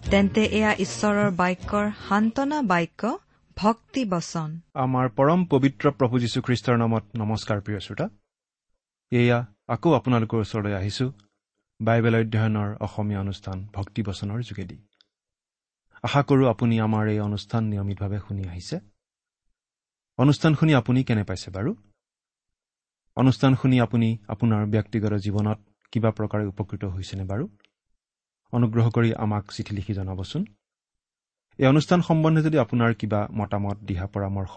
তেন্তে এয়া ঈশ্বৰৰ বাক্যৰ সান্তনা বাক্য ভক্তি বচন। আমাৰ পৰম পবিত্ৰ প্ৰভু যীশুখ্ৰীষ্টৰ নামত নমস্কাৰ প্ৰিয় শ্ৰোতা। এয়া আকৌ আপোনালোকৰ ওচৰলৈ আহিছো বাইবেল অধ্যয়নৰ অসমীয়া অনুষ্ঠান ভক্তিবচনৰ যোগেদি। আশা কৰোঁ আপুনি আমাৰ এই অনুষ্ঠান নিয়মিতভাৱে শুনি আহিছে। অনুষ্ঠান শুনি আপুনি কেনে পাইছে বাৰু? অনুষ্ঠান শুনি আপুনি আপোনাৰ ব্যক্তিগত জীৱনত কিবা প্ৰকাৰে উপকৃত হৈছেনে বাৰু? অনুগ্ৰহ কৰি আমাক চিঠি লিখি জনাবচোন। এই অনুষ্ঠান সম্বন্ধে যদি আপোনাৰ কিবা মতামত দিহা পৰামৰ্শ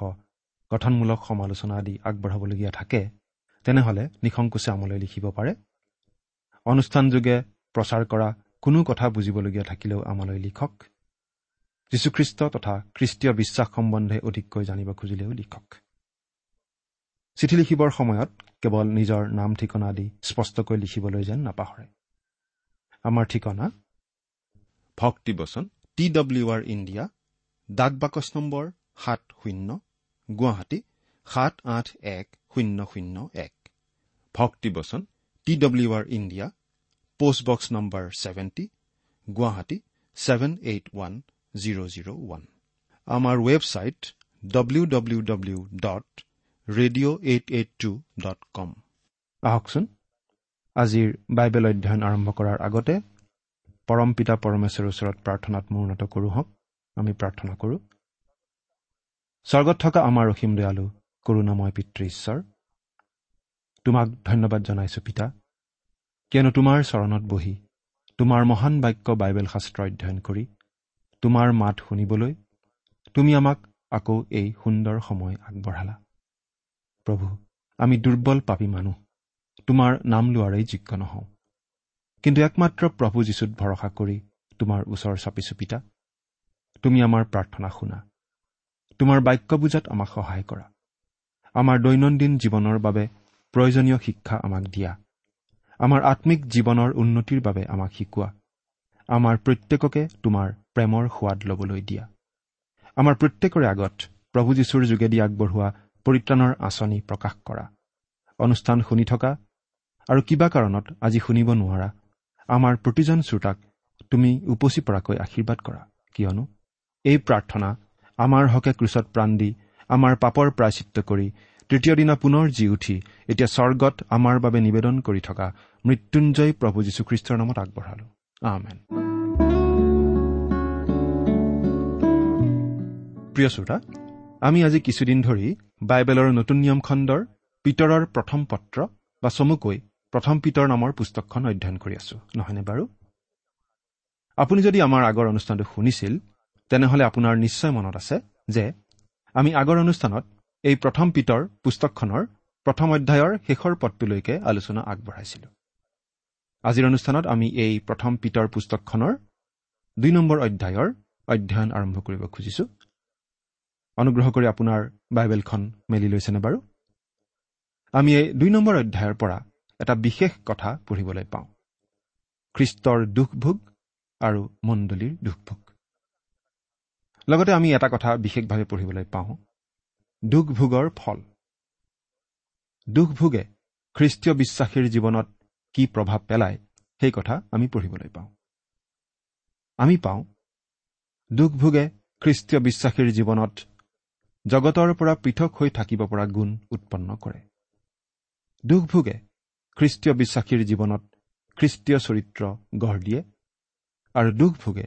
গঠনমূলক সমালোচনা আদি আগবঢ়াবলগীয়া থাকে তেনেহ'লে নিসংকোচে আমলৈ লিখিব পাৰে। অনুষ্ঠানযোগে প্ৰচাৰ কৰা কোনো কথা বুজিবলগীয়া থাকিলেও আমালৈ লিখক। যীশুখ্ৰীষ্ট তথা খ্ৰীষ্টীয় বিশ্বাস সম্বন্ধে অধিককৈ জানিব খুজিলেও লিখক। চিঠি লিখিবৰ সময়ত কেৱল নিজৰ নাম ঠিকনা আদি স্পষ্টকৈ লিখিবলৈ যেন নাপাহৰে। আমাৰ ঠিকনা ভক্তিবচন টি ডব্লিউ আৰ ইণ্ডিয়া ডাক বাকচ নম্বৰ সাত শূন্য গুৱাহাটী সাত আঠ এক শূন্য শূন্য এক। Bhaktibachan T W R India postbox number seventy Guwahati seven eight one zero' zero' one. আমাৰ website W W W dot radio' eight eight two dot com আহকচোন। আজিৰ বাইবেল অধ্যয়ন আৰম্ভ কৰাৰ আগতে পৰম পিতা পৰমেশ্বৰৰ ওচৰত প্ৰাৰ্থনাত মূৰ্ণত কৰোঁ হওক আমি প্ৰাৰ্থনা কৰোঁ। স্বৰ্গত থকা আমাৰ অসীম দয়ালু কৰোণাময় পিতৃ ঈশ্বৰ তোমাক ধন্যবাদ জনাইছো পিতা। কিয়নো তোমাৰ চৰণত বহি তোমাৰ মহান বাক্য বাইবেল শাস্ত্ৰ অধ্যয়ন কৰি তোমাৰ মাত শুনিবলৈ তুমি আমাক আকৌ এই সুন্দৰ সময় আগবঢ়ালা। প্ৰভু আমি দুৰ্বল পাপী মানুহ তোমাৰ নাম লোৱাৰেই যোগ্য নহওঁ। কিন্তু একমাত্ৰ প্ৰভু যীশুত ভৰসা কৰি তোমাৰ ওচৰ চাপিছো পিতা তুমি আমাৰ প্ৰাৰ্থনা শুনা। তোমাৰ বাক্য বুজাত আমাক সহায় কৰা। আমাৰ দৈনন্দিন জীৱনৰ বাবে প্ৰয়োজনীয় শিক্ষা আমাক দিয়া। আমাৰ আত্মিক জীৱনৰ উন্নতিৰ বাবে আমাক শিকোৱা। আমাৰ প্ৰত্যেককে তোমাৰ প্ৰেমৰ সোৱাদ ল'বলৈ দিয়া। আমাৰ প্ৰত্যেকৰে আগত প্ৰভু যীশুৰ যোগেদি আগবঢ়োৱা পৰিত্ৰাণৰ আঁচনি প্ৰকাশ কৰা। অনুষ্ঠান শুনি থকা আৰু কিবা কাৰণত আজি শুনিব নোৱাৰা আমাৰ প্ৰতিজন শ্ৰোতাক তুমি উপচি পৰাকৈ আশীৰ্বাদ কৰা কিয়নো এই প্ৰাৰ্থনা আমাৰ হকে ক্ৰুচত প্ৰাণ দি আমাৰ পাপৰ প্ৰায়চিত্ৰ কৰি তৃতীয় দিনা পুনৰ জি উঠি এতিয়া স্বৰ্গত আমাৰ বাবে নিবেদন কৰি থকা মৃত্যুঞ্জয় প্ৰভু যীশুখ্ৰীষ্টৰ নামত আগবঢ়ালো। আমেন। প্ৰিয় শ্ৰোতা আমি আজি কিছুদিন ধৰি বাইবেলৰ নতুন নিয়ম খণ্ডৰ পিতৰৰ প্ৰথম পত্ৰ বা চমুকৈ প্ৰথম পিতৰ নামৰ পুস্তকখন অধ্যয়ন কৰি আছো নহয়নে বাৰু? আপুনি যদি আমাৰ আগৰ অনুষ্ঠানটো শুনিছিল তেনেহলে আপোনাৰ নিশ্চয় মনত আছে যে আমি আগৰ অনুষ্ঠানত এই প্ৰথম পিতৰ পুস্তকখনৰ প্ৰথম অধ্যায়ৰ শেষৰ পদটোলৈকে আলোচনা আগবঢ়াইছিলো। আজিৰ অনুষ্ঠানত আমি এই প্ৰথম পিতৰ পুস্তকখনৰ দুই নম্বৰ অধ্যায়ৰ অধ্যয়ন আৰম্ভ কৰিব খুজিছো। অনুগ্ৰহ কৰি আপোনাৰ বাইবেলখন মেলি লৈছেনে বাৰু? আমি এই দুই নম্বৰ অধ্যায়ৰ পৰা এটা বিশেষ কথা পঢ়িবলৈ পাওঁ। খ্ৰীষ্টৰ দুখভোগ আৰু মণ্ডলীৰ দুখভোগ। লগতে আমি এটা কথা বিশেষভাৱে পঢ়িবলৈ পাওঁ। দুখভোগৰ ফল। দুখভোগে খ্ৰীষ্টীয় বিশ্বাসীৰ জীৱনত কি প্ৰভাৱ পেলায় সেই কথা আমি পঢ়িবলৈ পাওঁ। আমি পাওঁ দুখভোগে খ্ৰীষ্টীয় বিশ্বাসীৰ জীৱনত জগতৰ পৰা পৃথক হৈ থাকিব পৰা গুণ উৎপন্ন কৰে। দুখভোগে খ্ৰীষ্টীয় বিশ্বাসীৰ জীৱনত খ্ৰীষ্টীয় চৰিত্ৰ গঢ় দিয়ে আৰু দুখভোগে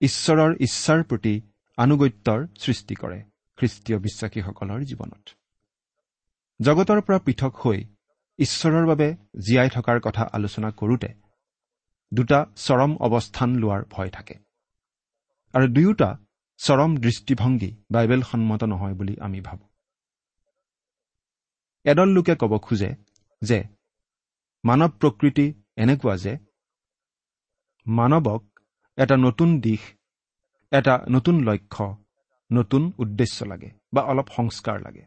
ঈশ্বৰৰ ইচ্ছাৰ প্ৰতি আনুগত্যৰ সৃষ্টি কৰে খ্ৰীষ্টীয় বিশ্বাসীসকলৰ জীৱনত। জগতৰ পৰা পৃথক হৈ ঈশ্বৰৰ বাবে জীয়াই থকাৰ কথা আলোচনা কৰোঁতে দুটা চৰম অৱস্থান লোৱাৰ ভয় থাকে আৰু দুয়োটা চৰম দৃষ্টিভংগী বাইবেল সন্মত নহয় বুলি আমি ভাবোঁ। এডল লোকে ক'ব খোজে যে মানৱ প্ৰকৃতি এনেকুৱা যে মানৱক এটা নতুন দিশ এটা নতুন লক্ষ্য নতুন উদ্দেশ্য লাগে বা অলপ সংস্কাৰ লাগে।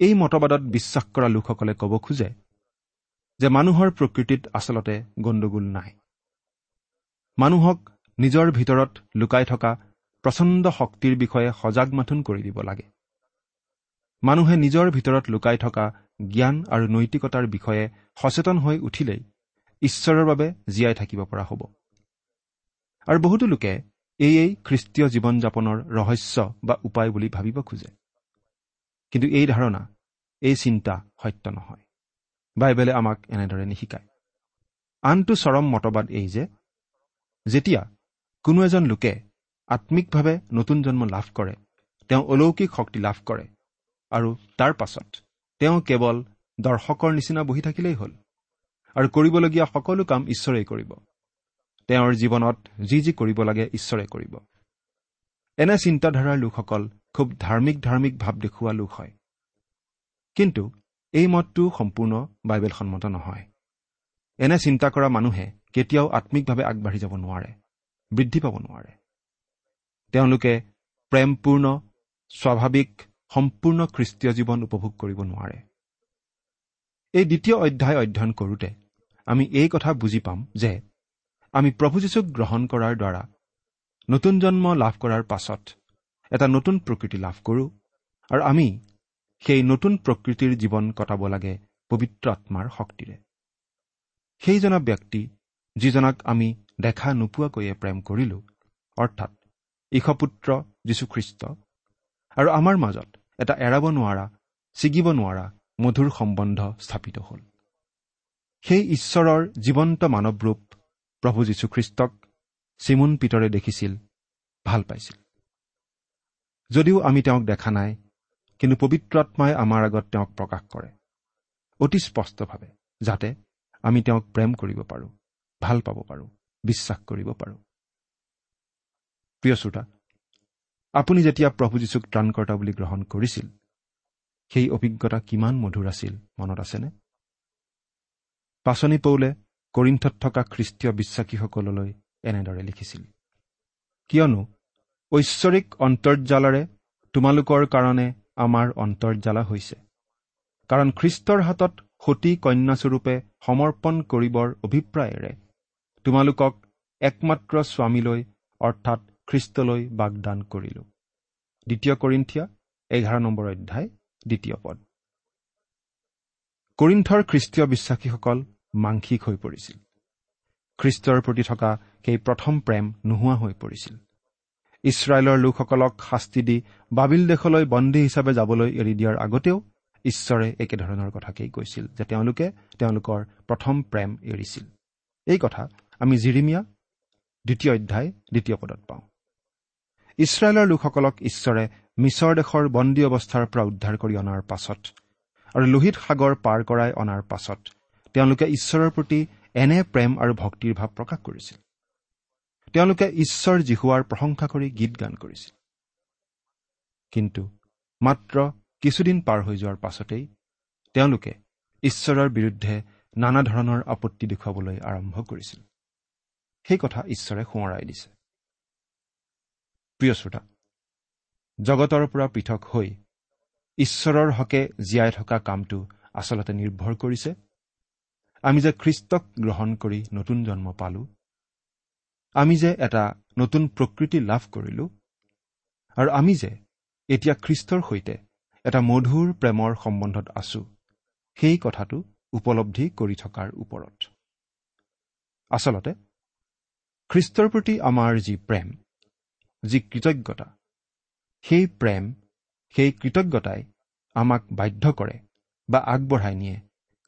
এই মতবাদত বিশ্বাস কৰা লোকসকলে ক'ব খোজে যে মানুহৰ প্ৰকৃতিত আচলতে গণ্ডগোল নাই। মানুহক নিজৰ ভিতৰত লুকাই থকা প্ৰচণ্ড শক্তিৰ বিষয়ে সজাগ মাথোন কৰি দিব লাগে। মানুহে নিজৰ ভিতৰত লুকাই থকা জ্ঞান আৰু নৈতিকতাৰ বিষয়ে সচেতন হৈ উঠিলেই ঈশ্বৰৰ বাবে জীয়াই থাকিব পৰা হ'ব। আৰু বহুতো লোকে এয়েই খ্ৰীষ্টীয় জীৱন যাপনৰ ৰহস্য বা উপায় বুলি ভাবিব খোজে। কিন্তু এই ধাৰণা এই চিন্তা সত্য নহয়। বাইবেলে আমাক এনেদৰে নিশিকায়। আনটো চৰম মতবাদ এই যে যেতিয়া কোনো এজন লোকে আত্মিকভাৱে নতুন জন্ম লাভ কৰে তেওঁ অলৌকিক শক্তি লাভ কৰে আৰু তাৰ পাছত তেওঁ কেৱল দৰ্শকৰ নিচিনা বহি থাকিলেই হ'ল আৰু কৰিবলগীয়া সকলো কাম ঈশ্বৰেই কৰিব। তেওঁৰ জীৱনত যি যি কৰিব লাগে ঈশ্বৰে কৰিব। এনে চিন্তাধাৰাৰ লোকসকল খুব ধাৰ্মিক ধাৰ্মিক ভাৱ দেখুওৱা লোক হয়। কিন্তু এই মতটো সম্পূৰ্ণ বাইবেল সন্মত নহয়। এনে চিন্তা কৰা মানুহে কেতিয়াও আত্মিকভাৱে আগবাঢ়ি যাব নোৱাৰে বৃদ্ধি পাব নোৱাৰে। তেওঁলোকে প্ৰেমপূৰ্ণ স্বাভাৱিক সম্পূৰ্ণ খ্ৰীষ্টীয় জীৱন উপভোগ কৰিব নোৱাৰে। এই দ্বিতীয় অধ্যায় অধ্যয়ন কৰোঁতে আমি এই কথা বুজি পাম যে আমি প্ৰভু যীশুক গ্ৰহণ কৰাৰ দ্বাৰা নতুন জন্ম লাভ কৰাৰ পাছত এটা নতুন প্ৰকৃতি লাভ কৰোঁ আৰু আমি সেই নতুন প্ৰকৃতিৰ জীৱন কটাব লাগে পবিত্ৰ আত্মাৰ শক্তিৰে। সেইজনা ব্যক্তি যিজনাক আমি দেখা নোপোৱাকৈয়ে প্ৰেম কৰিলোঁ অৰ্থাৎ ঈশপুত্ৰ যীশুখ্ৰীষ্ট আৰু আমাৰ মাজত এটা এৰাব নোৱাৰা ছিগিব নোৱাৰা মধুৰ সম্বন্ধ স্থাপিত হ'ল। সেই ঈশ্বৰৰ জীৱন্ত মানৱৰূপ প্ৰভু যীশুখ্ৰীষ্টক চিমুন পিতৰে দেখিছিল ভাল পাইছিল। যদিও আমি তেওঁক দেখা নাই কিন্তু পবিত্ৰ আত্মাই আমাৰ আগত তেওঁক প্ৰকাশ কৰে অতি স্পষ্টভাৱে যাতে আমি তেওঁক প্ৰেম কৰিব পাৰোঁ ভাল পাব পাৰোঁ বিশ্বাস কৰিব পাৰোঁ। প্ৰিয় শ্ৰোতা আপুনি যেতিয়া প্ৰভু যীশুক ত্ৰাণকৰ্তা বুলি গ্ৰহণ কৰিছিল সেই অভিজ্ঞতা কিমান মধুৰ আছিল মনত আছেনে? পাচনি পৌলে কৰিণ্ঠত থকা খ্ৰীষ্টীয় বিশ্বাসীসকললৈ এনেদৰে লিখিছিল কিয়নো ঐশ্বৰিক অন্তৰ্জালেৰে তোমালোকৰ কাৰণে আমাৰ অন্তৰ্জালা হৈছে কাৰণ খ্ৰীষ্টৰ হাতত সতী কন্যাস্বৰূপে সমৰ্পণ কৰিবৰ অভিপ্ৰায়েৰে তোমালোকক একমাত্ৰ স্বামীলৈ অৰ্থাৎ খ্ৰীষ্টলৈ বাগদান কৰিলো। দ্বিতীয় কৰিন্ঠিয়া এঘাৰ নম্বৰ অধ্যায় দ্বিতীয় পদ। কৰিণ্ঠৰ খ্ৰীষ্টীয় বিশ্বাসীসকল মাংসিক হৈ পৰিছিল। খ্ৰীষ্টৰ প্ৰতি থকা সেই প্ৰথম প্ৰেম নোহোৱা হৈ পৰিছিল। ইছৰাইলৰ লোকসকলক শাস্তি দি বাবিল দেশলৈ বন্দী হিচাপে যাবলৈ এৰি দিয়াৰ আগতেও ঈশ্বৰে একেধৰণৰ কথাকেই কৈছিল যে তেওঁলোকে তেওঁলোকৰ প্ৰথম প্ৰেম এৰিছিল। এই কথা আমি জিৰিমিয়া দ্বিতীয় অধ্যায় দ্বিতীয় পদত পাওঁ। ইছৰাইলৰ লোকসকলক ঈশ্বৰে মিছৰ দেশৰ বন্দী অৱস্থাৰ পৰা উদ্ধাৰ কৰি অনাৰ পাছত আৰু লোহিত সাগৰ পাৰ কৰাই অনাৰ পাছত তেওঁলোকে ঈশ্বৰৰ প্ৰতি এনে প্ৰেম আৰু ভক্তিৰ ভাৱ প্ৰকাশ কৰিছিল। তেওঁলোকে ঈশ্বৰ জিহুৱাৰ প্ৰশংসা কৰি গীত গান কৰিছিল। কিন্তু মাত্ৰ কিছুদিন পাৰ হৈ যোৱাৰ পাছতেই তেওঁলোকে ঈশ্বৰৰ বিৰুদ্ধে নানা ধৰণৰ আপত্তি দেখুৱাবলৈ আৰম্ভ কৰিছিল। সেই কথা ঈশ্বৰে সোঁৱৰাই দিছে। প্ৰিয় শ্ৰোতা জগতৰ পৰা পৃথক হৈ ঈশ্বৰৰ হকে জীয়াই থকা কামটো আচলতে নিৰ্ভৰ কৰিছে। আমি যে খ্ৰীষ্টক গ্ৰহণ কৰি নতুন জন্ম পালোঁ আমি যে এটা নতুন প্ৰকৃতি লাভ কৰিলোঁ আৰু আমি যে এতিয়া খ্ৰীষ্টৰ সৈতে এটা মধুৰ প্ৰেমৰ সম্বন্ধত আছো সেই কথাটো উপলব্ধি কৰি থকাৰ ওপৰত। আচলতে খ্ৰীষ্টৰ প্ৰতি আমাৰ যি প্ৰেম যি কৃতজ্ঞতা সেই প্ৰেম সেই কৃতজ্ঞতাই আমাক বাধ্য কৰে বা আগবঢ়াই নিয়ে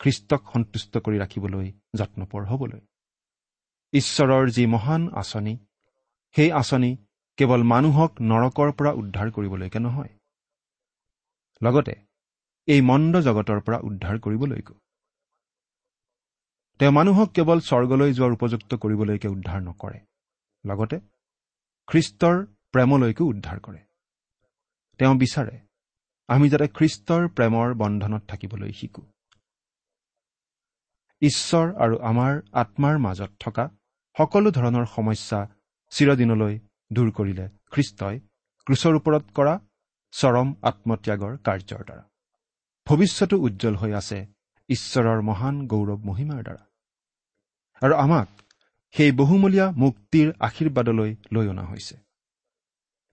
খ্ৰীষ্টক সন্তুষ্ট কৰি ৰাখিবলৈ যত্নপৰ হ'বলৈ। ঈশ্বৰৰ যি মহান আঁচনি সেই আঁচনি কেৱল মানুহক নৰকৰ পৰা উদ্ধাৰ কৰিবলৈকে নহয় লগতে এই মন্দ জগতৰ পৰা উদ্ধাৰ কৰিবলৈকো। তেওঁ মানুহক কেৱল স্বৰ্গলৈ যোৱাৰ উপযুক্ত কৰিবলৈকে উদ্ধাৰ নকৰে লগতে খ্ৰীষ্টৰ প্ৰেমলৈকো উদ্ধাৰ কৰে। তেওঁ বিচাৰে আমি যাতে খ্ৰীষ্টৰ প্ৰেমৰ বন্ধনত থাকিবলৈ শিকো। ঈশ্বৰ আৰু আমাৰ আত্মাৰ মাজত থকা সকলো ধৰণৰ সমস্যা চিৰদিনলৈ দূৰ কৰিলে খ্ৰীষ্টই ক্ৰুচৰ ওপৰত কৰা চৰম আত্মত্যাগৰ কাৰ্যৰ দ্বাৰা। ভৱিষ্যতো উজ্জ্বল হৈ আছে ঈশ্বৰৰ মহান গৌৰৱ মহিমাৰ দ্বাৰা। আৰু আমাক সেই বহুমূলীয়া মুক্তিৰ আশীৰ্বাদলৈ লৈ অনা হৈছে।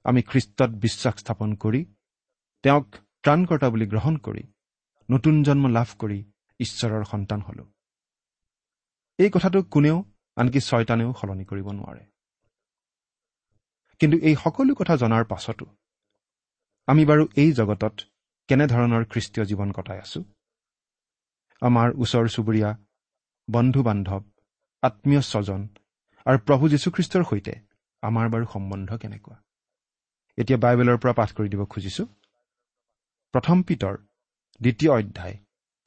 আমি খ্ৰীষ্টত বিশ্বাস স্থাপন কৰি তেওঁক ত্ৰাণকৰ্তা বুলি গ্ৰহণ কৰি নতুন জন্ম লাভ কৰি ঈশ্বৰৰ সন্তান হলো। এই কথাটো কোনেও আনকি ছয়তানেও সলনি কৰিব নোৱাৰে। কিন্তু এই সকলো কথা জনাৰ পাছতো আমি বাৰু এই জগতত কেনেধৰণৰ খ্ৰীষ্টীয় জীৱন কটাই আছো? আমাৰ ওচৰ চুবুৰীয়া বন্ধু বান্ধৱ আত্মীয় স্বজন আৰু প্ৰভু যীশুখ্ৰীষ্টৰ সৈতে আমাৰ বাৰু সম্বন্ধ কেনেকুৱা? এতিয়া বাইবেলৰ পৰা পাঠ কৰি দিব খুজিছো। প্ৰথম পিতৰ দ্বিতীয় অধ্যায়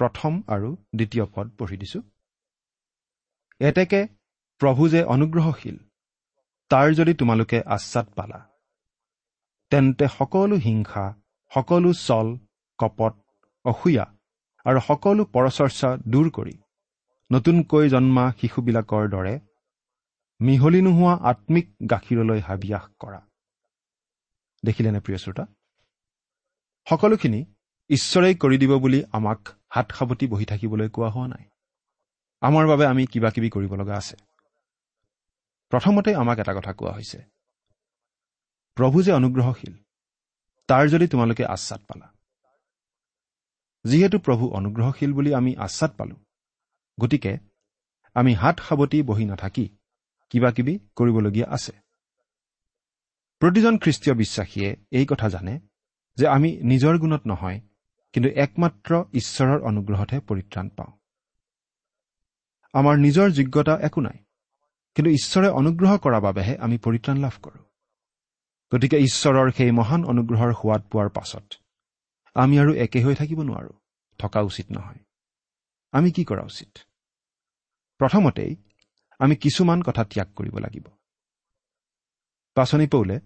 প্ৰথম আৰু দ্বিতীয় পদ পঢ়ি দিছো। এতেকে প্ৰভু যে অনুগ্ৰহশীল তাৰ যদি তোমালোকে আশ্বাদ পালা তেন্তে সকলো হিংসা সকলো চল কপট অসূয়া আৰু সকলো পৰচৰ্চা দূৰ কৰি নতুনকৈ জন্মা শিশুবিলাকৰ দৰে মিহলি নোহোৱা আত্মিক গাখীৰলৈ হাবিয়াস কৰা। দেখিলেনে প্ৰিয় শ্ৰোতা? সকলোখিনি ঈশ্বৰেই কৰি দিব বুলি আমাক হাত সাৱটি বহি থাকিবলৈ কোৱা হোৱা নাই। আমাৰ বাবে আমি কিবা কিবি কৰিব লগা আছে। প্ৰথমতে আমাক এটা কথা কোৱা হৈছে। প্ৰভু যে অনুগ্ৰহশীল তাৰ যদি তোমালোকে আশ্বাদ পালা। যিহেতু প্ৰভু অনুগ্ৰহশীল বুলি আমি আশ্বাদ পালো গতিকে আমি হাত সাৱটি বহি নাথাকি কিবা কিবি কৰিবলগীয়া আছে। প্ৰতিজন খ্ৰীষ্টীয় বিশ্বাসীয়ে এই কথা জানে যে আমি নিজৰ গুণত নহয় কিন্তু একমাত্ৰ ঈশ্বৰৰ অনুগ্ৰহতহে পৰিত্ৰাণ পাওঁ। আমাৰ নিজৰ যোগ্যতা একো নাই কিন্তু ঈশ্বৰে অনুগ্ৰহ কৰাৰ বাবেহে আমি পৰিত্ৰাণ লাভ কৰোঁ। গতিকে ঈশ্বৰৰ সেই মহান অনুগ্ৰহৰ সোৱাদ পোৱাৰ পাছত আমি আৰু একে হৈ থাকিব নোৱাৰো থকা উচিত নহয়। আমি কি কৰা উচিত? প্ৰথমতেই আমি কিছুমান কথা ত্যাগ কৰিব লাগিব। পাচনি পৌলে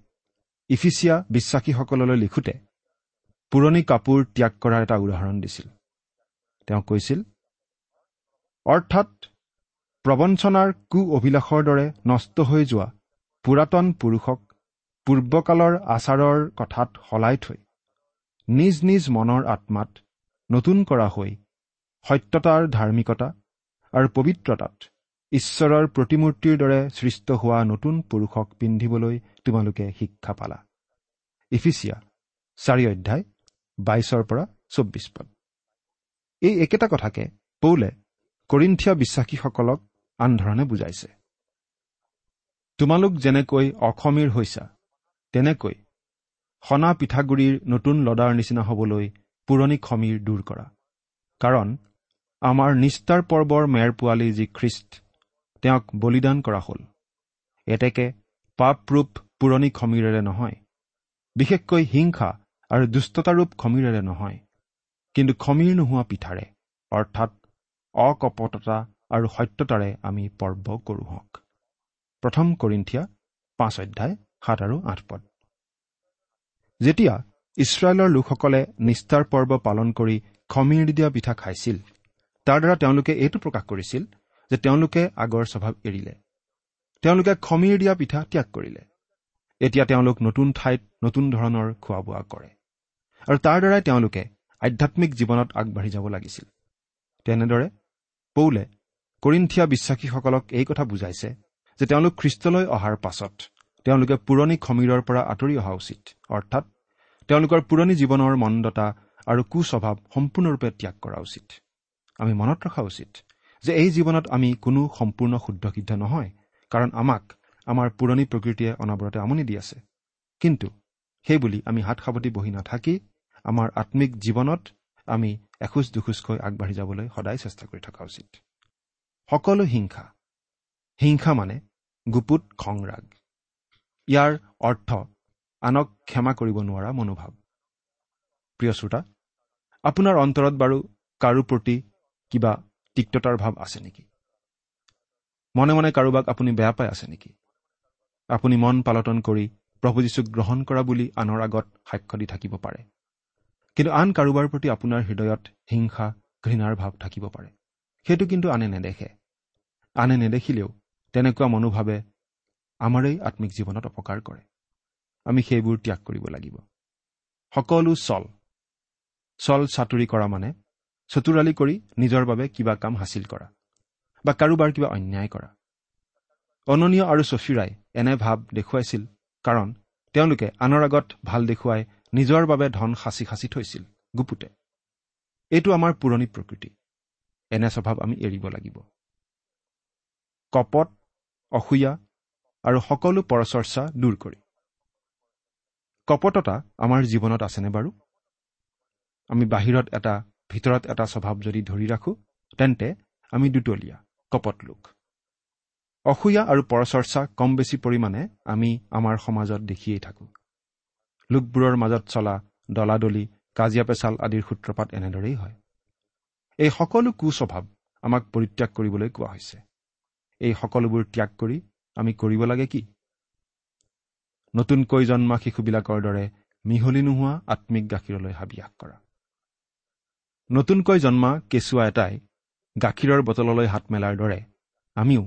ইফিচিয়া বিশ্বাসীসকললৈ লিখোঁতে পুৰণি কাপোৰ ত্যাগ কৰাৰ এটা উদাহৰণ দিছিল। তেওঁ কৈছিল অৰ্থাৎ প্ৰবঞ্চনাৰ কু অভিলাষৰ দৰে নষ্ট হৈ যোৱা পুৰাতন পুৰুষক পূৰ্বকালৰ আচাৰৰ কথাত সলাই থৈ নিজ নিজ মনৰ আত্মাত নতুন কৰা হৈ সত্যতাৰ ধাৰ্মিকতা আৰু পবিত্ৰতাত ঈশ্বৰৰ প্ৰতিমূৰ্তিৰ দৰে সৃষ্ট হোৱা নতুন পুৰুষক পিন্ধিবলৈ তোমালোকে শিক্ষা পালা। ইফিচিয়া চাৰি অধ্যায় বাইছৰ পৰা চৌব্বিছ পদ। এই একেটা কথাকে পৌলে কৰিন্থিয়া বিশ্বাসীসকলক আনধৰণে বুজাইছে। তোমালোক যেনেকৈ অসমীৰ হৈছা তেনেকৈ সনা পিঠাগুৰিৰ নতুন লদাৰ নিচিনা হ'বলৈ পুৰণি খমীৰ দূৰ কৰা। কাৰণ আমাৰ নিষ্ঠাৰ পৰ্বৰ মেৰ পোৱালি যি খ্ৰীষ্ট তেওঁক বলিদান কৰা হ'ল। এতেকে পাপৰূপ পুৰণি খমীৰেৰে নহয় বিশেষকৈ হিংসা আৰু দুষ্টতাৰূপ খমীৰেৰে নহয় কিন্তু খমীৰ নোহোৱা পিঠাৰে অৰ্থাৎ অকপটতা আৰু সত্যতাৰে আমি পৰ্ব কৰোঁ হওক। প্ৰথম কৰিন্ঠিয়া পাঁচ অধ্যায় সাত আৰু আঠ পদ। যেতিয়া ইছৰাইলৰ লোকসকলে নিষ্ঠাৰ পৰ্ব পালন কৰি খমীৰ দিয়া পিঠা খাইছিল তাৰ দ্বাৰা তেওঁলোকে এইটো প্ৰকাশ কৰিছিল যে তেওঁলোকে আগৰ স্বভাৱ এৰিলে। তেওঁলোকে খমীৰ দিয়া পিঠা ত্যাগ কৰিলে। এতিয়া তেওঁলোক নতুন ঠাইত নতুন ধৰণৰ খোৱা বোৱা কৰে। আৰু তাৰ দ্বাৰাই তেওঁলোকে আধ্যাত্মিক জীৱনত আগবাঢ়ি যাব লাগিছিল। তেনেদৰে পৌলে কৰিন্থিয়া বিশ্বাসীসকলক এই কথা বুজাইছে যে তেওঁলোক খ্ৰীষ্টলৈ অহাৰ পাছত তেওঁলোকে পুৰণি খমীৰৰ পৰা আঁতৰি অহা উচিত অৰ্থাৎ তেওঁলোকৰ পুৰণি জীৱনৰ মন্দতা আৰু কুস্বভাৱ সম্পূৰ্ণৰূপে ত্যাগ কৰা উচিত। আমি মনত ৰখা উচিত যে এই জীৱনত আমি কোনো সম্পূৰ্ণ শুদ্ধ সিদ্ধ নহয় কাৰণ আমাক আমাৰ পুৰণি প্ৰকৃতিয়ে অনাবৰতে আমনি দি আছে। কিন্তু সেইবুলি আমি হাত সাৱটি বহি নাথাকি আমাৰ আত্মিক জীৱনত আমি এখোজ দুখোজকৈ আগবাঢ়ি যাবলৈ সদায় চেষ্টা কৰি থকা উচিত। সকলো হিংসা হিংসা মানে গুপুত খং ৰাগ ইয়াৰ অৰ্থ আনক ক্ষমা কৰিব নোৱাৰা মনোভাৱ। প্ৰিয় শ্ৰোতা আপোনাৰ অন্তৰত বাৰু কাৰো প্ৰতি কিবা তিক্ততাৰ ভাৱ আছে নেকি? মনে মনে কাৰোবাক আপুনি বেয়া পাই আছে নেকি? আপুনি মন পালটন কৰি প্ৰভু যীশুক গ্ৰহণ কৰা বুলি আনৰ আগত সাক্ষ্য দি থাকিব পাৰে। কিন্তু আন কাৰোবাৰ প্ৰতি আপোনাৰ হৃদয়ত হিংসা ঘৃণাৰ ভাৱ থাকিব পাৰে। সেইটো কিন্তু আনে নেদেখে। আনে নেদেখিলেও তেনেকুৱা মনোভাৱে আমাৰেই আত্মিক জীৱনত অপকাৰ কৰে। আমি সেইবোৰ ত্যাগ কৰিব লাগিব। সকলো চল। চল চাতুৰি কৰা মানে চতুৰালি কৰি নিজৰ বাবে কিবা কাম হাচিল কৰা। বা কাৰোবাৰ কিবা অন্যায় কৰা। অননীয় আৰু চফিৰাই এনে ভাৱ দেখুৱাইছিল কাৰণ তেওঁলোকে আনৰ আগত ভাল দেখুৱাই নিজৰ বাবে ধন সাঁচি সাঁচি থৈছিল গুপুতে। এইটো আমাৰ পুৰণি প্ৰকৃতি। এনে স্বভাৱ আমি এৰিব লাগিব। কপট অসূয়া আৰু সকলো পৰচৰ্চা দূৰ কৰি। কপটতা আমাৰ জীৱনত আছেনে বাৰু? আমি বাহিৰত এটা ভিতৰত এটা স্বভাৱ যদি ধৰি ৰাখোঁ তেন্তে আমি দুতলীয়া কপট লোক। অসূয়া আৰু পৰচৰ্চা কম বেছি পৰিমাণে আমি আমাৰ সমাজত দেখিয়েই থাকোঁ। লোকবোৰৰ মাজত চলা দলাদলি কাজিয়া পেচাল আদিৰ সূত্ৰপাত এনেদৰেই হয়। এই সকলো কুস্বভাৱ আমাক পৰিত্যাগ কৰিবলৈ কোৱা হৈছে। এই সকলোবোৰ ত্যাগ কৰি আমি কৰিব লাগে কি? নতুনকৈ জন্মা শিশুবিলাকৰ দৰে মিহলি নোহোৱা আত্মিক গাখীৰলৈ হাবিয়াস কৰা। নতুনকৈ জন্মা কেঁচুৱা এটাই গাখীৰৰ বটললৈ হাত মেলাৰ দৰে। আমিও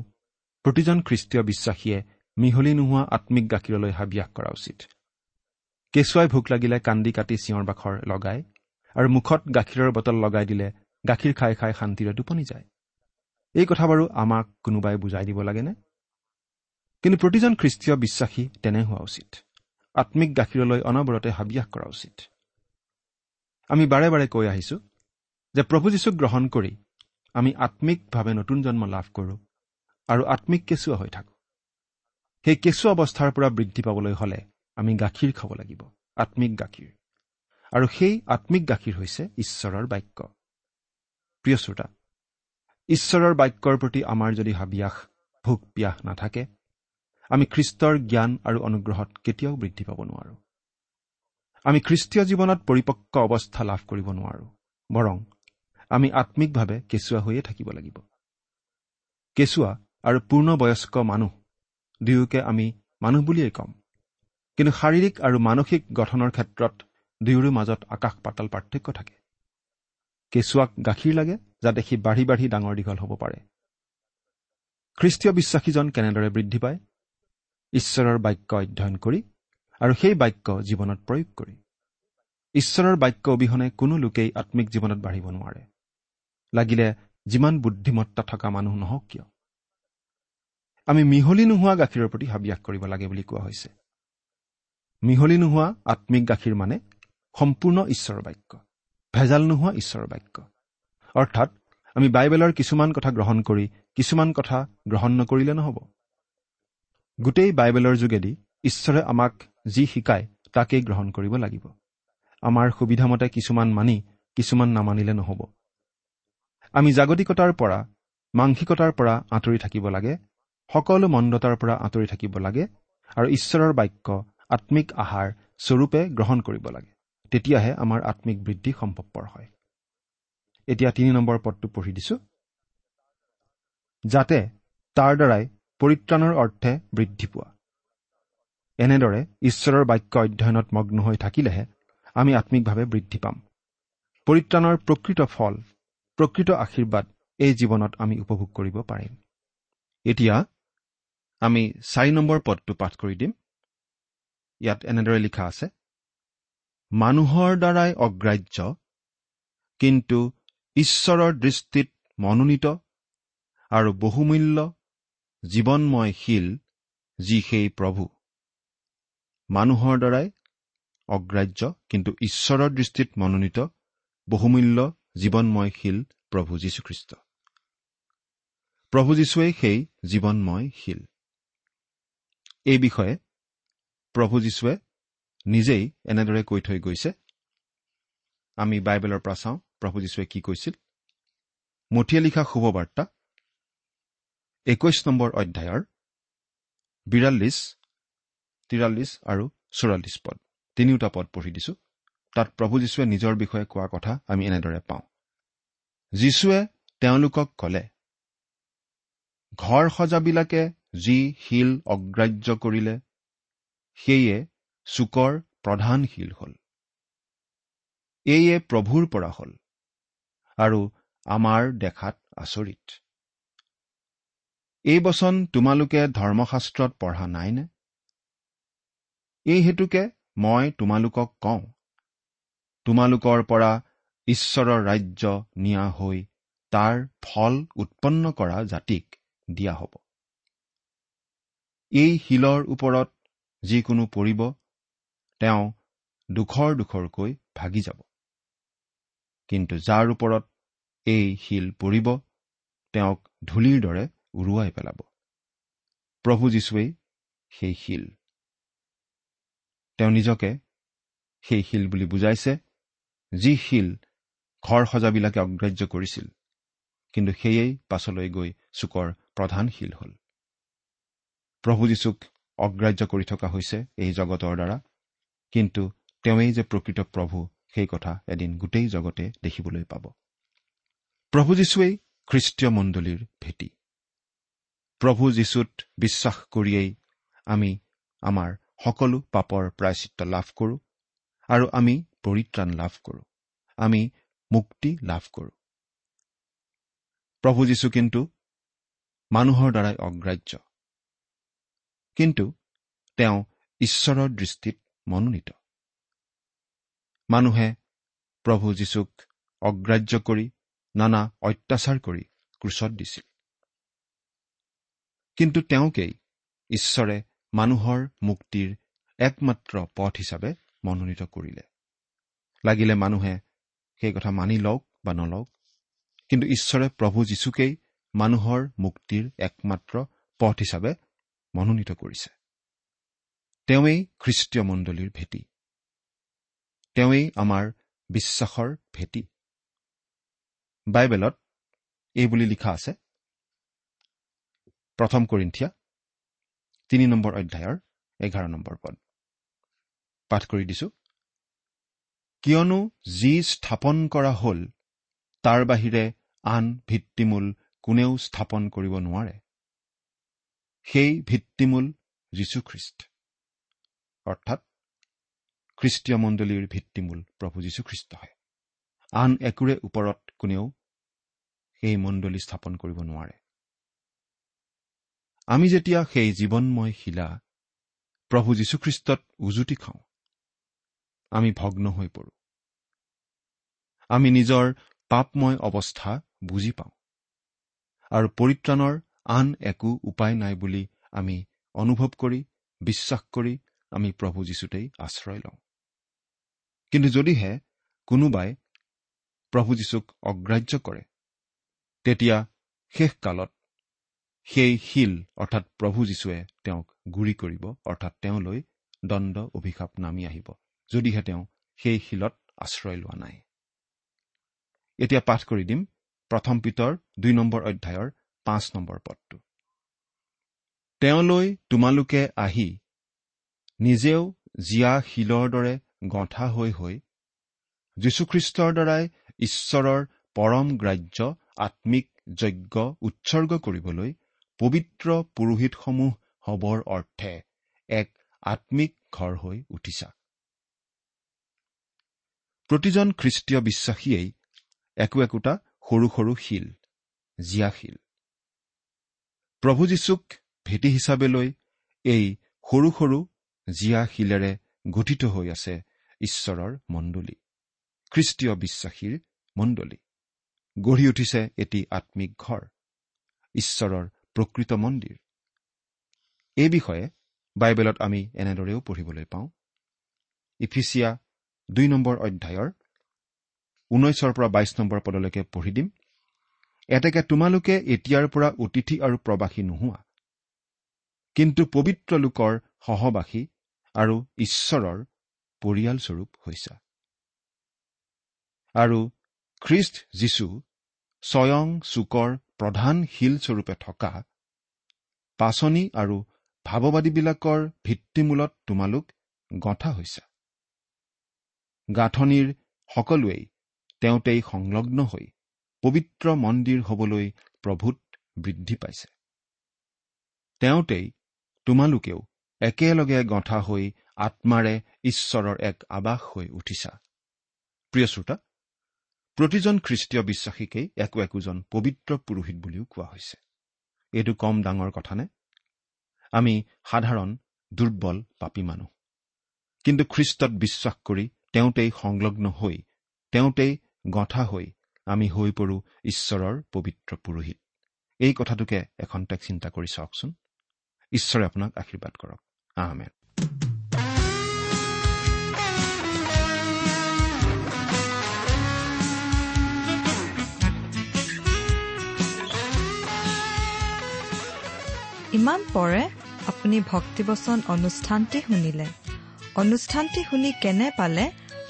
প্ৰতিজন খ্ৰীষ্টীয় বিশ্বাসীয়ে মিহলি নোহোৱা আত্মিক গাখীৰলৈ হাবিয়াস কৰা উচিত। কেঁচুৱাই ভোক লাগিলে কান্দি কাটি চিঞৰ বাখৰ লগাই আৰু মুখত গাখীৰৰ বটল লগাই দিলে গাখীৰ খাই খাই শান্তিৰে টোপনি যায়। এই কথা বাৰু আমাক কোনোবাই বুজাই দিব লাগেনে? কিন্তু প্ৰতিজন খ্ৰীষ্টীয় বিশ্বাসী তেনে হোৱা উচিত। আত্মিক গাখীৰলৈ অনবৰতে হাবিয়াস কৰা উচিত। আমি বাৰে বাৰে কৈ আহিছো যে প্ৰভু যীশুক গ্ৰহণ কৰি আমি আত্মিকভাৱে নতুন জন্ম লাভ কৰোঁ আৰু আত্মিক কেঁচুৱা হৈ থাকোঁ। সেই কেঁচুৱা অৱস্থাৰ পৰা বৃদ্ধি পাবলৈ হ'লে আমি গাখীৰ খাব লাগিব আত্মিক গাখীৰ। আৰু সেই আত্মিক গাখীৰ হৈছে ঈশ্বৰৰ বাক্য। প্ৰিয় শ্ৰোতা ঈশ্বৰৰ বাক্যৰ প্ৰতি আমাৰ যদি হাবিয়াস ভোক পিয়াস নাথাকে আমি খ্ৰীষ্টৰ জ্ঞান আৰু অনুগ্ৰহত কেতিয়াও বৃদ্ধি পাব নোৱাৰোঁ। আমি খ্ৰীষ্টীয় জীৱনত পৰিপক্ক অৱস্থা লাভ কৰিব নোৱাৰোঁ বৰং আমি আত্মিকভাৱে কেঁচুৱা হৈয়ে থাকিব লাগিব। কেঁচুৱা আৰু পূৰ্ণবয়স্ক মানুহ দুয়োকে আমি মানুহ বুলিয়েই ক'ম। কিন্তু শাৰীৰিক আৰু মানসিক গঠনৰ ক্ষেত্ৰত দুয়োৰো মাজত আকাশ পাতাল পাৰ্থক্য থাকে। কেঁচুৱাক গাখীৰ লাগে যাতে সি বাঢ়ি বাঢ়ি ডাঙৰ দীঘল হ'ব পাৰে। খ্ৰীষ্টীয় বিশ্বাসীজন কেনেদৰে বৃদ্ধি পায়? ঈশ্বৰৰ বাক্য অধ্যয়ন কৰি আৰু সেই বাক্য জীৱনত প্ৰয়োগ কৰি। ঈশ্বৰৰ বাক্য অবিহনে কোনো লোকেই আত্মিক জীৱনত বাঢ়িব নোৱাৰে। লাগিলে যিমান বুদ্ধিমত্তা থকা মানুহ নহওক কিয়? আমি মিহলি নোহোৱা গাখীৰৰ প্ৰতি হাবিয়াস কৰিব লাগে বুলি কোৱা হৈছে। মিহলি নোহোৱা আত্মিক গাখীৰ মানে সম্পূৰ্ণ ঈশ্বৰৰ বাক্য। ভেজাল নোহোৱা ঈশ্বৰৰ বাক্য। অৰ্থাৎ আমি বাইবেলৰ কিছুমান কথা গ্ৰহণ কৰি কিছুমান কথা গ্ৰহণ নকৰিলে নহ'ব। গোটেই বাইবেলৰ যোগেদি ঈশ্বৰে আমাক যি শিকায় তাকেই গ্ৰহণ কৰিব লাগিব। আমাৰ সুবিধামতে কিছুমান মানি কিছুমান নামানিলে নহ'ব। আমি জাগতিকতাৰ পৰা মাংসিকতাৰ পৰা আঁতৰি থাকিব লাগে সকলো মন্দতাৰ পৰা আঁতৰি থাকিব লাগে আৰু ঈশ্বৰৰ বাক্য আত্মিক আহাৰ স্বৰূপে গ্ৰহণ কৰিব লাগে। তেতিয়াহে আমাৰ আত্মিক বৃদ্ধি সম্ভৱপৰ হয়। এতিয়া তিনি নম্বৰ পদটো পঢ়ি দিছো। যাতে তাৰ দ্বাৰাই পৰিত্ৰাণৰ অৰ্থে বৃদ্ধি পোৱা। এনেদৰে ঈশ্বৰৰ বাক্য অধ্যয়নত মগ্ন হৈ থাকিলেহে আমি আত্মিকভাৱে বৃদ্ধি পাম। পৰিত্ৰাণৰ প্ৰকৃত ফল প্ৰকৃত আশীৰ্বাদ এই জীৱনত আমি উপভোগ কৰিব পাৰিম। এতিয়া আমি চাৰি নম্বৰ পদটো পাঠ কৰি দিম। ইয়াত এনেদৰে লিখা আছে মানুহৰ দ্বাৰাই অগ্ৰাহ্য কিন্তু ঈশ্বৰৰ দৃষ্টিত মনোনীত আৰু বহুমূল্য জীৱনময় শিল যি সেই প্ৰভু। মানুহৰ দ্বাৰাই অগ্ৰাহ্য কিন্তু ঈশ্বৰৰ দৃষ্টিত মনোনীত বহুমূল্য জীৱনময় শিল প্ৰভু যীশুখ্ৰীষ্ট। প্ৰভু যীশুৱেই সেই জীৱনময় শিল এই বিষয়ে প্ৰভু যীশুৱে নিজেই এনেদৰে কৈ থৈ গৈছে। আমি বাইবেলৰ পৰা চাওঁ প্ৰভু যীশুৱে কি কৈছিল। মঠিয়ে লিখা শুভবাৰ্তা একৈশ নম্বৰ অধ্যায়ৰ বিৰাল্লিছ তিৰাল্লিছ আৰু চৌৰাল্লিছ পদ। তিনিওটা পদ পঢ়ি দিছো। তাত প্ৰভু যীশুৱে নিজৰ বিষয়ে কোৱা কথা আমি এনেদৰে পাওঁ। যীশুৱে তেওঁলোকক কলে ঘৰ সজাবিলাকে যি শিল অগ্ৰাহ্য কৰিলে সেয়ে চুকৰ প্ৰধান শিল হ'ল। এইয়ে প্ৰভুৰ পৰা হ'ল আৰু আমাৰ দেখাত আচৰিত। এই বচন তোমালোকে ধৰ্মশাস্ত্ৰত পঢ়া নাইনে? এই হেতুকে মই তোমালোকক কওঁ তোমালোকৰ পৰা ঈশ্বৰৰ ৰাজ্য নিয়া হৈ তাৰ ফল উৎপন্ন কৰা জাতিক দিয়া হ'ব। এই শিলৰ ওপৰত যিকোনো পৰিব তেওঁ দুখৰ দুখৰকৈ ভাগি যাব। কিন্তু যাৰ ওপৰত এই শিল পৰিব তেওঁক ধূলিৰ দৰে উৰুৱাই পেলাব। প্ৰভু যীশুৱেই সেই শিল। তেওঁ নিজকে সেই শিল বুলি বুজাইছে। যি শিল ঘৰ সজাবিলাকে অগ্ৰাহ্য কৰিছিল কিন্তু সেয়েই পাছলৈ গৈ চুকৰ প্ৰধান শিল হ'ল। প্ৰভু যীশুক অগ্ৰাহ্য কৰি থকা হৈছে এই জগতৰ দ্বাৰা কিন্তু তেওঁৱেই যে প্ৰকৃত প্ৰভু সেই কথা এদিন গোটেই জগতে দেখিবলৈ পাব। প্ৰভু যীশুৱেই খ্ৰীষ্টীয় মণ্ডলীৰ ভেটি। প্ৰভু যীশুত বিশ্বাস কৰিয়েই আমি আমাৰ সকলো পাপৰ প্ৰায়চিত্ৰ লাভ কৰোঁ আৰু আমি পৰিত্ৰাণ লাভ কৰোঁ। আমি মুক্তি লাভ কৰোঁ। প্ৰভু যীশু কিন্তু মানুহৰ দ্বাৰাই অগ্ৰাহ্য। কিন্তু তেওঁ ঈশ্বৰৰ দৃষ্টিত মনোনীত। মানুহে প্ৰভু যীশুক অগ্ৰাহ্য কৰি নানা অত্যাচাৰ কৰি ক্ৰোচত দিছিল। কিন্তু তেওঁকেই ঈশ্বৰে মানুহৰ মুক্তিৰ একমাত্ৰ পথ হিচাপে মনোনীত কৰিলে। লাগিলে মানুহে সেই কথা মানি লওক বা নলওক। কিন্তু ঈশ্বৰে প্ৰভু যীশুকেই মানুহৰ মুক্তিৰ একমাত্ৰ পথ হিচাপে মনোনীত কৰিছে। তেওঁৱেই খ্ৰীষ্টীয় মণ্ডলীৰ ভেটি। তেওঁৱেই আমাৰ বিশ্বাসৰ ভেটি। বাইবেলত এইবুলি লিখা আছে প্ৰথম কৰিন্ঠিয়া তিনি নম্বৰ অধ্যায়ৰ এঘাৰ নম্বৰ পদ। পাঠ কৰি দিছো। কিয়নো যি স্থাপন কৰা হ'ল তাৰ বাহিৰে আন ভিত্তিমূল কোনেও স্থাপন কৰিব নোৱাৰে। সেই ভিত্তিমূল যীশুখ্ৰীষ্ট। অৰ্থাৎ খ্ৰীষ্টীয় মণ্ডলীৰ ভিত্তিমূল প্ৰভু যীশুখ্ৰীষ্টহে আন একোৰে ওপৰত কোনেও সেই মণ্ডলী স্থাপন কৰিব নোৱাৰে। আমি যেতিয়া সেই জীৱনময় শিলা প্ৰভু যীশুখ্ৰীষ্টত উজুতি খাওঁ আমি ভগ্ন হৈ পৰোঁ। আমি নিজৰ পাপময় অৱস্থা বুজি পাওঁ। আৰু পৰিত্ৰাণৰ আন একো উপায় নাই বুলি আমি অনুভৱ কৰি বিশ্বাস কৰি আমি প্ৰভু যীশুতেই আশ্ৰয় লওঁ। কিন্তু যদিহে কোনোবাই প্ৰভু যীশুক অগ্ৰাহ্য কৰে তেতিয়া শেষকালত সেই শিল অৰ্থাৎ প্ৰভু যীশুৱে তেওঁক গুৰি কৰিব অৰ্থাৎ তেওঁলৈ দণ্ড অভিশাপ নামি আহিব। যদিহে তেওঁ সেই শিলত আশ্ৰয় লোৱা নাই। এতিয়া পাঠ কৰি দিম প্ৰথম পিতৰ দুই নম্বৰ অধ্যায়ৰ পাঁচ নম্বৰ পদটো। তেওঁলৈ তোমালোকে আহি নিজেও জীয়া শিলৰ দৰে গঁঠা হৈ হৈ যীশুখ্ৰীষ্টৰ দ্বাৰাই ঈশ্বৰৰ পৰম গ্ৰাহ্য আত্মিক যজ্ঞ উৎসৰ্গ কৰিবলৈ পবিত্ৰ পুৰোহিতসমূহ হবৰ অৰ্থে এক আত্মিক ঘৰ হৈ উঠিছা। প্ৰতিজন খ্ৰীষ্টীয় বিশ্বাসীয়েই একো একোটা সৰু সৰু শিল জীয়া শিল। প্ৰভু যীশুক ভেটি হিচাপে লৈ এই সৰু সৰু জীয়া শিলেৰে গঠিত হৈ আছে ঈশ্বৰৰ মণ্ডলী খ্ৰীষ্টীয় বিশ্বাসীৰ মণ্ডলী। গঢ়ি উঠিছে এটি আত্মিক ঘৰ ঈশ্বৰৰ প্ৰকৃত মন্দিৰ। এই বিষয়ে বাইবেলত আমি এনেদৰেও পঢ়িবলৈ পাওঁ। ইফিচিয়া দুই নম্বৰ অধ্যায়ৰ ঊনৈছৰ পৰা বাইছ নম্বৰ পদলৈকে পঢ়ি দিম। এতেকে তোমালোকে এতিয়াৰ পৰা অতিথি আৰু প্ৰবাসী নোহোৱা। কিন্তু পবিত্ৰ লোকৰ সহবাসী আৰু ঈশ্বৰৰ পৰিয়ালস্বৰূপ হৈছা। আৰু খ্ৰীষ্ট যীশু স্বয়ং চুকৰ প্ৰধান শিলস্বৰূপে থকা পাচনি আৰু ভাৱবাদীবিলাকৰ ভিত্তিমূলত তোমালোক গঁঠা হৈছা। গাঁথনিৰ সকলোৱেই তেওঁতেই সংলগ্ন হৈ পবিত্ৰ মন্দিৰ হবলৈ প্ৰভূত বৃদ্ধি পাইছে। তেওঁতেই তোমালোকেও একেলগে গঁঠা হৈ আত্মাৰে ঈশ্বৰৰ এক আৱাস হৈ উঠিছা। প্ৰিয় শ্ৰোতা প্ৰতিজন খ্ৰীষ্টীয় বিশ্বাসীকেই একো একোজন পবিত্ৰ পুৰোহিত বুলিও কোৱা হৈছে। এইটো কম ডাঙৰ কথা নে? আমি সাধাৰণ দুৰ্বল পাপী মানুহ। কিন্তু খ্ৰীষ্টত বিশ্বাস কৰি তেওঁতেই সংলগ্ন হৈ তেওঁতেই গঁঠা হৈ আমি হৈ পৰোঁ ঈশ্বৰৰ পবিত্ৰ পুৰোহিত। এই কথাটোকে এখন টেক চিন্তা কৰি চাওকচোন। ঈশ্বৰে আপোনাক আশীৰ্বাদ কৰক। আহমেদ ইমান পৰে আপুনি ভক্তিবচন অনুষ্ঠানটি শুনিলে। অনুষ্ঠানটি শুনি কেনে পালে?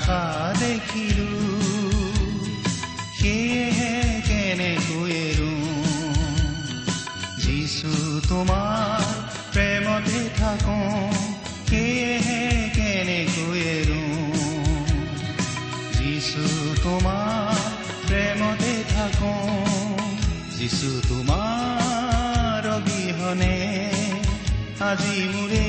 আশা দেখিলো সেয়েহে কেনেকৈ এৰো যিছু তোমাৰ প্ৰেমতে থাকো সেয়েহে কেনেকৈ এৰো যিছু তোমাৰ প্ৰেমতে থাকো যিছু তোমাৰ অবিহনে আজি মোৰে